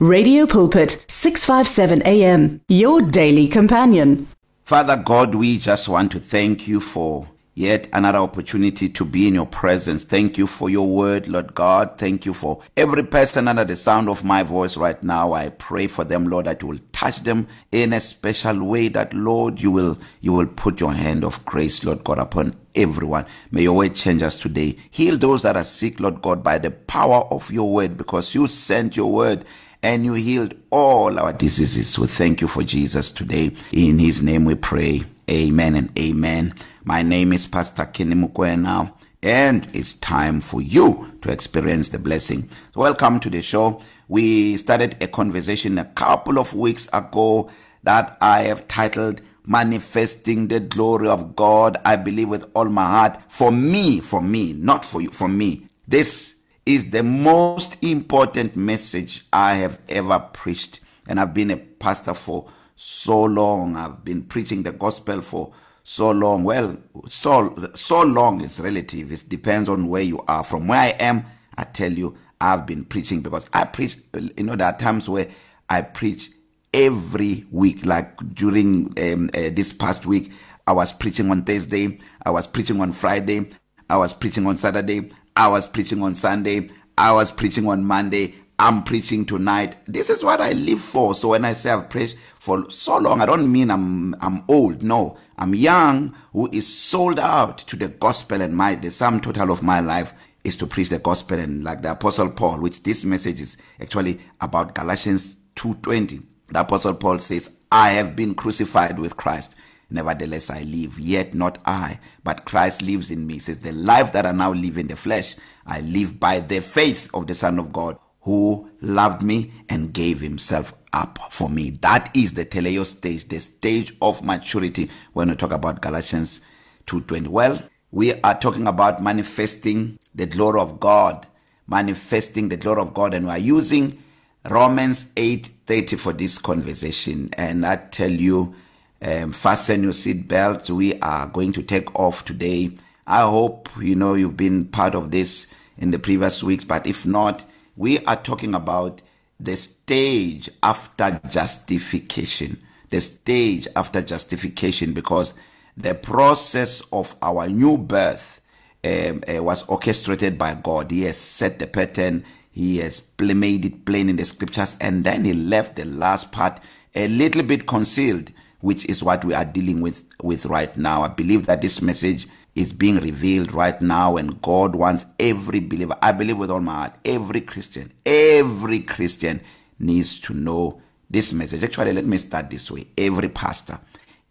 Radio Pulpit 657 AM your daily companion. Father God, we just want to thank you for yet another opportunity to be in your presence. Thank you for your word, Lord God. Thank you for every person under the sound of my voice right now. I pray for them, Lord, that you will touch them in a special way that Lord you will you will put your hand of grace, Lord God, upon everyone. May your word change us today. Heal those that are sick, Lord God, by the power of your word because you sent your word and you healed all our diseases. We thank you for Jesus today. In his name we pray. Amen and amen. My name is Pastor Kenny Mukwena and it's time for you to experience the blessing. Welcome to the show. We started a conversation a couple of weeks ago that I have titled manifesting the glory of God. I believe with all my heart for me, for me, not for you, for me. This is the most important message I have ever preached. And I've been a pastor for so long. I've been preaching the gospel for so long. Well, so so long is relative. It depends on where you are. From where I am, I tell you, I've been preaching because I preach. You know, there are times where I preach every week. Like during um, uh, this past week, I was preaching on Thursday. I was preaching on Friday. I was preaching on Saturday. I was preaching on Sunday, I was preaching on Monday, I'm preaching tonight. This is what I live for. So when I say I've preached for so long, I don't mean I'm I'm old. No, I'm young who is sold out to the gospel and my the sum total of my life is to preach the gospel and like the apostle Paul, which this message is actually about Galatians 2:20. The apostle Paul says, "I have been crucified with Christ." Nevertheless, I live, yet not I, but Christ lives in me. He says, The life that I now live in the flesh, I live by the faith of the Son of God who loved me and gave himself up for me. That is the teleo stage, the stage of maturity when we talk about Galatians 2:20. Well, we are talking about manifesting the glory of God, manifesting the glory of God and we are using Romans 8:30 for this conversation and I tell you um, fasten your seat belts. We are going to take off today. I hope you know you've been part of this in the previous weeks, but if not, we are talking about the stage after justification. The stage after justification because the process of our new birth um, uh, was orchestrated by God. He has set the pattern, he has made it plain in the scriptures, and then he left the last part a little bit concealed which is what we are dealing with with right now. I believe that this message is being revealed right now and God wants every believer. I believe with all my heart, every Christian, every Christian needs to know this message. Actually, let me start this way. Every pastor,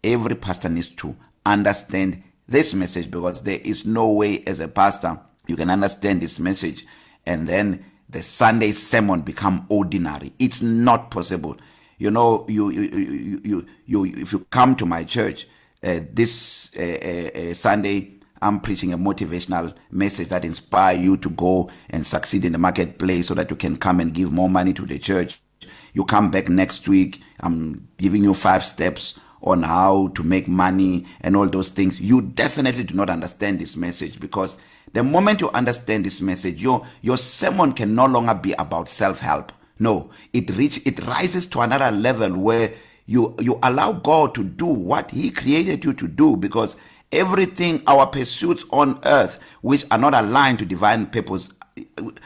every pastor needs to understand this message because there is no way as a pastor you can understand this message and then the Sunday sermon become ordinary. It's not possible you know you you you you, you if you come to my church uh, this uh, uh, uh, Sunday I'm preaching a motivational message that inspire you to go and succeed in the marketplace so that you can come and give more money to the church. You come back next week I'm giving you five steps on how to make money and all those things. You definitely do not understand this message because the moment you understand this message your your sermon can no longer be about self help No, it reach it rises to another level where you you allow God to do what he created you to do because everything our pursuits on earth which are not aligned to divine purpose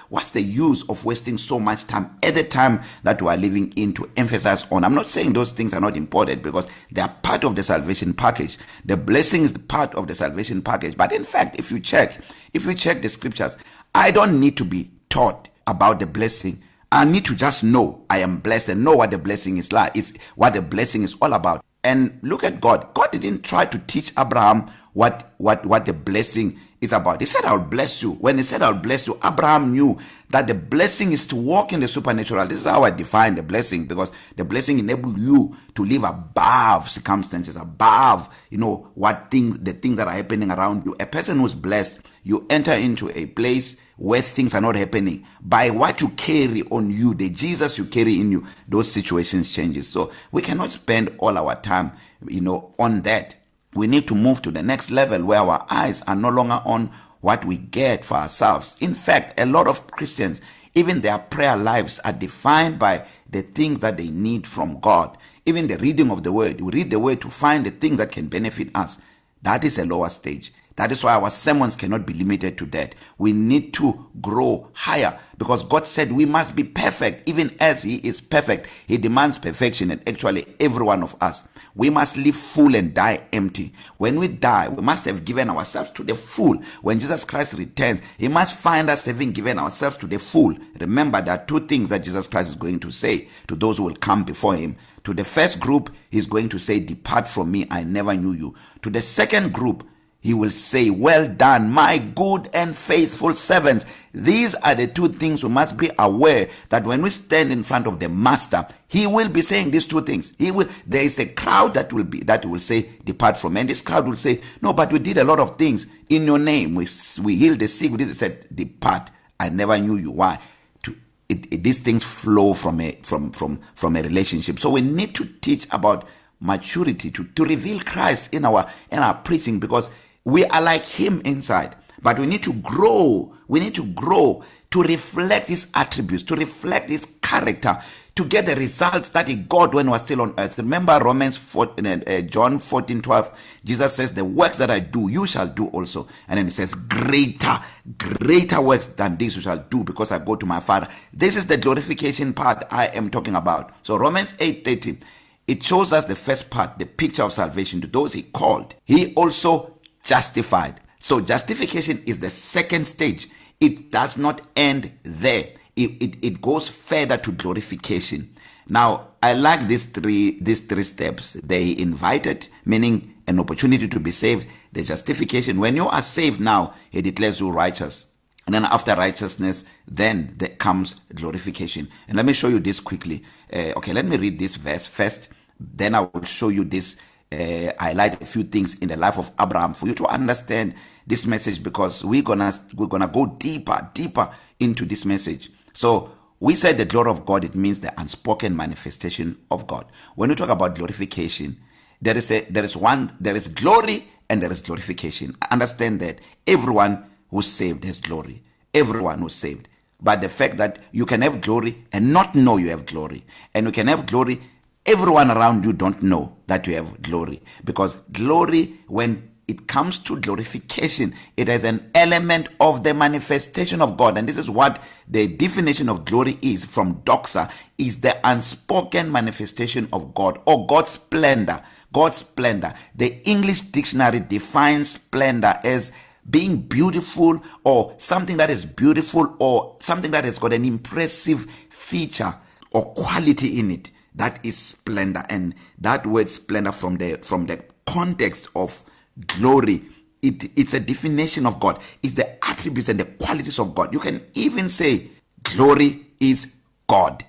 what's the use of wasting so much time at the time that we are living in to emphasize on? I'm not saying those things are not important because they are part of the salvation package. The blessing is part of the salvation package. But in fact if you check if you check the scriptures i don't need to be taught about the blessing. I need to just know I am blessed and know what the blessing is like. It's what the blessing is all about. And look at God. God didn't try to teach Abraham what what what the blessing is about. He said I'll bless you. When he said I'll bless you, Abraham knew that the blessing is to walk in the supernatural. This is how I define the blessing because the blessing enables you to live above circumstances, above, you know, what things the things that are happening around you. A person who's blessed, you enter into a place where things are not happening by what you carry on you the Jesus you carry in you those situations changes so we cannot spend all our time you know on that we need to move to the next level where our eyes are no longer on what we get for ourselves in fact a lot of Christians Even their prayer lives are defined by the things that they need from God. Even the reading of the word, we read the word to find the things that can benefit us. That is a lower stage. That is why our sermons cannot be limited to that. We need to grow higher because God said we must be perfect even as he is perfect. He demands perfection and actually every one of us. We must live full and die empty. When we die, we must have given ourselves to the full. When Jesus Christ returns, he must find us having given ourselves to the full. Remember there are two things that Jesus Christ is going to say to those who will come before him. To the first group, he's going to say, Depart from me, I never knew you. To the second group, he will say, Well done, my good and faithful servants. These are the two things we must be aware that when we stand in front of the master, he will be saying these two things. He will there is a crowd that will be that will say, Depart from me. And this crowd will say, No, but we did a lot of things in your name. We we healed the sick, we did said, Depart. I never knew you. Why? To it, it, these things flow from a from from from a relationship. So we need to teach about maturity to to reveal Christ in our in our preaching because we are like him inside but we need to grow we need to grow to reflect his attributes to reflect his character to get the results that he got when he was still on earth. Remember romans 4 uh, uh, john 14 12 jesus says the works that i do you shall do also. And then he says greater greater works than this you shall do because i go to my father. This is the glorification part i am talking about. So romans 8 13 it shows us the first part the picture of salvation to those he called. He also justified. So justification is the second stage. It does not end there. It, it, it goes further to glorification. Now, I like these three these three steps. They invited, meaning an opportunity to be saved, the justification. When you are saved now, he declares you righteous. And then after righteousness, then there comes glorification. And let me show you this quickly. Uh, okay, let me read this verse first. Then I will show you this uh, highlight a few things in the life of Abraham for you to understand this message because we're gonna we're gonna go deeper deeper into this message. So we said the glory of God it means the unspoken manifestation of God. When we talk about glorification there is a there is one there is glory and there is glorification. Understand that everyone who's saved has glory. Everyone who's saved. But the fact that you can have glory and not know you have glory and you can have glory everyone around you don't know that you have glory. Because glory when it comes to glorification it has an element of the manifestation of God. And this is what the definition of glory is from doxa is the unspoken manifestation of God or God's splendor. God's splendor. The English dictionary defines splendor as being beautiful or something that is beautiful or something that has got an impressive feature or quality in it. That is splendor. And that word splendor from the from the context of glory it it's a definition of God. It's the attributes and the qualities of God. You can even say glory is God.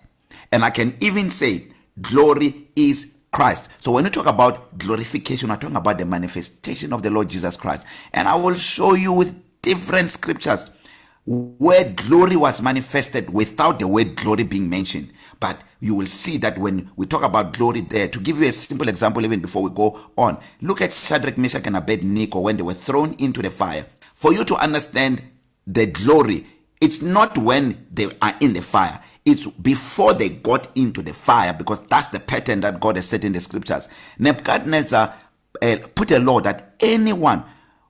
And I can even say glory is Christ. So when you talk about glorification we're talking about the manifestation of the Lord Jesus Christ. And I will show you with different scriptures where glory was manifested without the word glory being mentioned. But you will see that when we talk about glory there to give you a simple example even before we go on look at Shadrach Meshach and Abednego when they were thrown into the fire. For you to understand the glory it's not when they are in the fire. It's before they got into the fire because that's the pattern that God has set in the scriptures. Nebuchadnezzar uh, put a law that anyone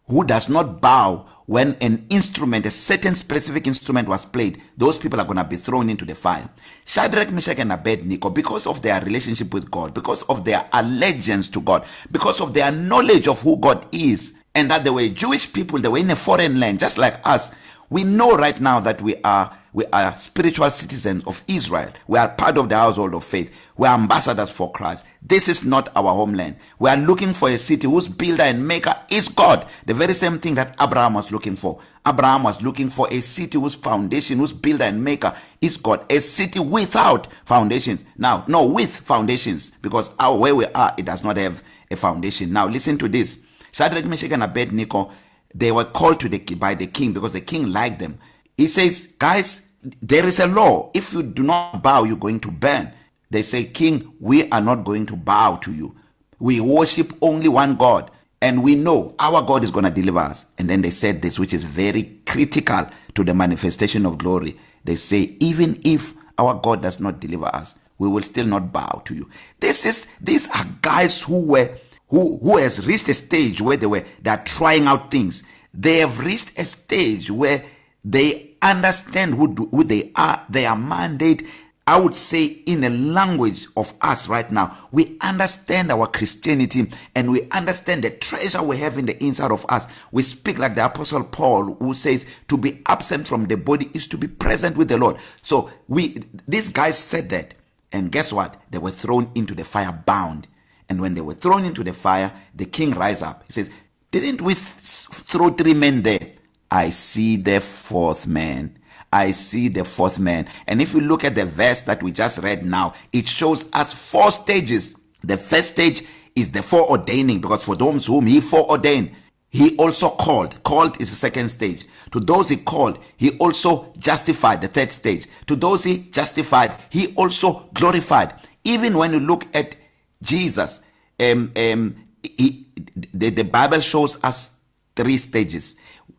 who does not bow when an instrument a certain specific instrument was played those people are going to be thrown into the fire. Shadrach Meshach and Abednego because of their relationship with God because of their allegiance to God because of their knowledge of who God is and that they were Jewish people they were in a foreign land just like us we know right now that we are we are spiritual citizens of Israel. We are part of the household of faith. We are ambassadors for Christ. This is not our homeland. We are looking for a city whose builder and maker is God. The very same thing that Abraham was looking for. Abraham was looking for a city whose foundation whose builder and maker is God. A city without foundations. Now no with foundations. Because our where we are it does not have a foundation. Now listen to this. Shadrach Meshach and Abednego they were called to the by the king because the king liked them. He says guys there is a law. If you do not bow you're going to burn. They say king we are not going to bow to you. We worship only one god and we know our god is going to deliver us. And then they said this which is very critical to the manifestation of glory. They say even if our God does not deliver us we will still not bow to you. This is these are guys who were who who has reached a stage where they were they are trying out things. They have reached a stage where they understand who, who they are. Their mandate I would say in a language of us right now we understand our Christianity and we understand the treasure we have in the inside of us. We speak like the apostle Paul who says to be absent from the body is to be present with the Lord. So we these guys said that and guess what? They were thrown into the fire bound. And when they were thrown into the fire the king rise up. He says didn't we th throw three men there? I see the fourth man I see the fourth man. And if you look at the verse that we just read now, it shows us four stages. The first stage is the foreordaining because for those whom he foreordained, he also called. Called is the second stage. To those he called, he also justified, the third stage. To those he justified, he also glorified. Even when you look at Jesus, um, um, he, the, the Bible shows us three stages.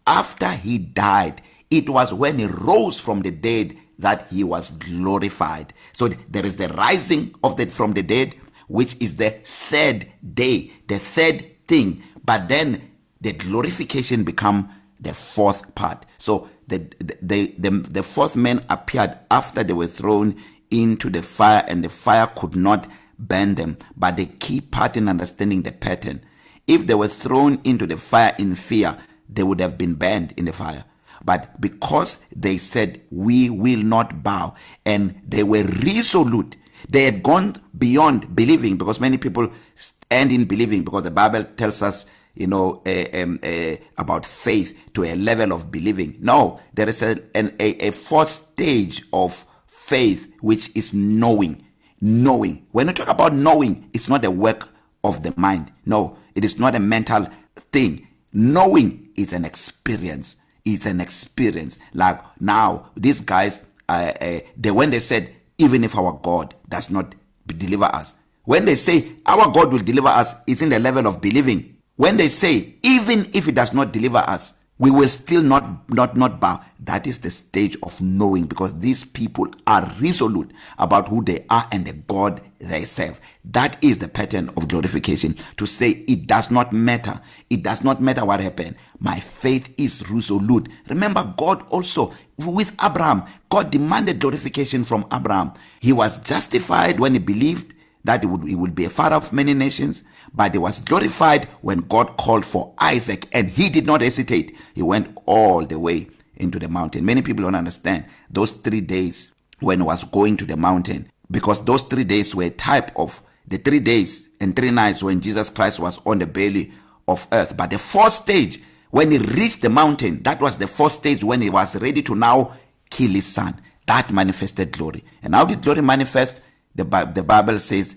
After he died, it was when he rose from the dead that he was glorified. So there is the rising of the from the dead which is the third day the third thing. But then the glorification become the fourth part. So the the the, the fourth man appeared after they were thrown into the fire and the fire could not burn them. But the key part in understanding the pattern if they were thrown into the fire in fear they would have been burned in the fire. But because they said we will not bow and they were resolute they had gone beyond believing because many people stand in believing because the bible tells us you know uh, um, uh, about faith to a level of believing. No there is a an, a, a fourth stage of faith which is knowing. Knowing. When you talk about knowing it's not a work of the mind. No it is not a mental thing. Knowing is an experience. It's an experience. Like now these guys uh, uh, they when they said even if our god does not deliver us when they say our god will deliver us it's in the level of believing. When they say even if it does not deliver us we will still not not not bow that is the stage of knowing because these people are resolute about who they are and the god they serve. That is the pattern of glorification. To say it does not matter. It does not matter what happened. My faith is resolute. Remember god also with abraham god demanded glorification from abraham. He was justified when he believed. That he would he would be a father of many nations but he was glorified when God called for Isaac and he did not hesitate. He went all the way into the mountain. Many people don't understand those 3 days when he was going to the mountain because those 3 days were a type of the 3 days and 3 nights when Jesus Christ was on the belly of earth. But the fourth stage when he reached the mountain that was the fourth stage when he was ready to now kill his son. That manifested glory. And how did glory manifest? The the bible says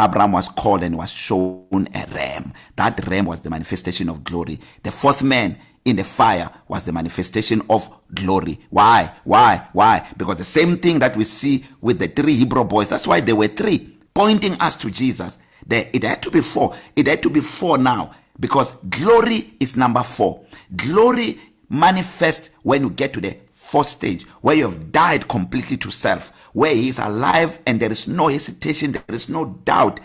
Abraham was called and was shown a ram. That ram was the manifestation of glory. The fourth man in the fire was the manifestation of glory. Why? Why? Why? Because the same thing that we see with the three Hebrew boys that's why there were three pointing us to Jesus. There it had to be four. It had to be four now because glory is number 4 glory manifests when you get to the fourth stage where you have died completely to self. Where he is alive and there is no hesitation there is no doubt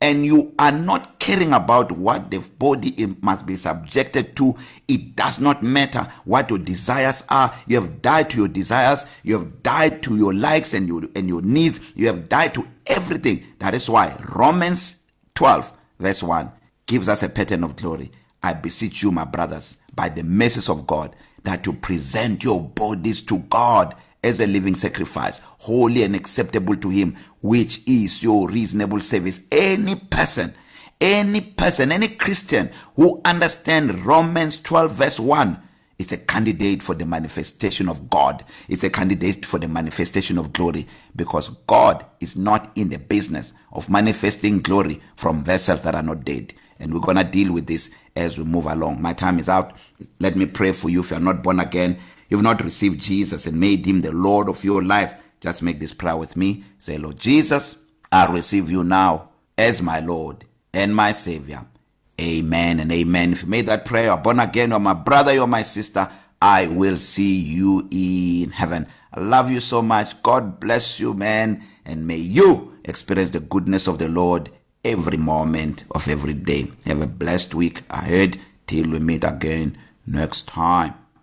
and you are not caring about what the body must be subjected to. It does not matter what your desires are. You have died to your desires. You have died to your likes and your and your needs. You have died to everything. That is why Romans 12 verse 1 gives us a pattern of glory. I beseech you my brothers by the mercies of God that you present your bodies to God. As a living sacrifice holy and acceptable to him which is your reasonable service. Any person any person any christian who understand romans 12 verse 1 is a candidate for the manifestation of god. It's a candidate for the manifestation of glory because god is not in the business of manifesting glory from vessels that are not dead. And we're going to deal with this as we move along. My time is out. Let me pray for you if you're not born again. You've not received Jesus and made him the Lord of your life, just make this prayer with me. Say, Lord Jesus, I receive you now as my Lord and my Savior. Amen and amen. If you made that prayer, you're born again, you're my brother, you're my sister, I will see you in heaven. I love you so much. God bless you, man. And may you experience the goodness of the Lord every moment of every day. Have a blessed week ahead till we meet again next time.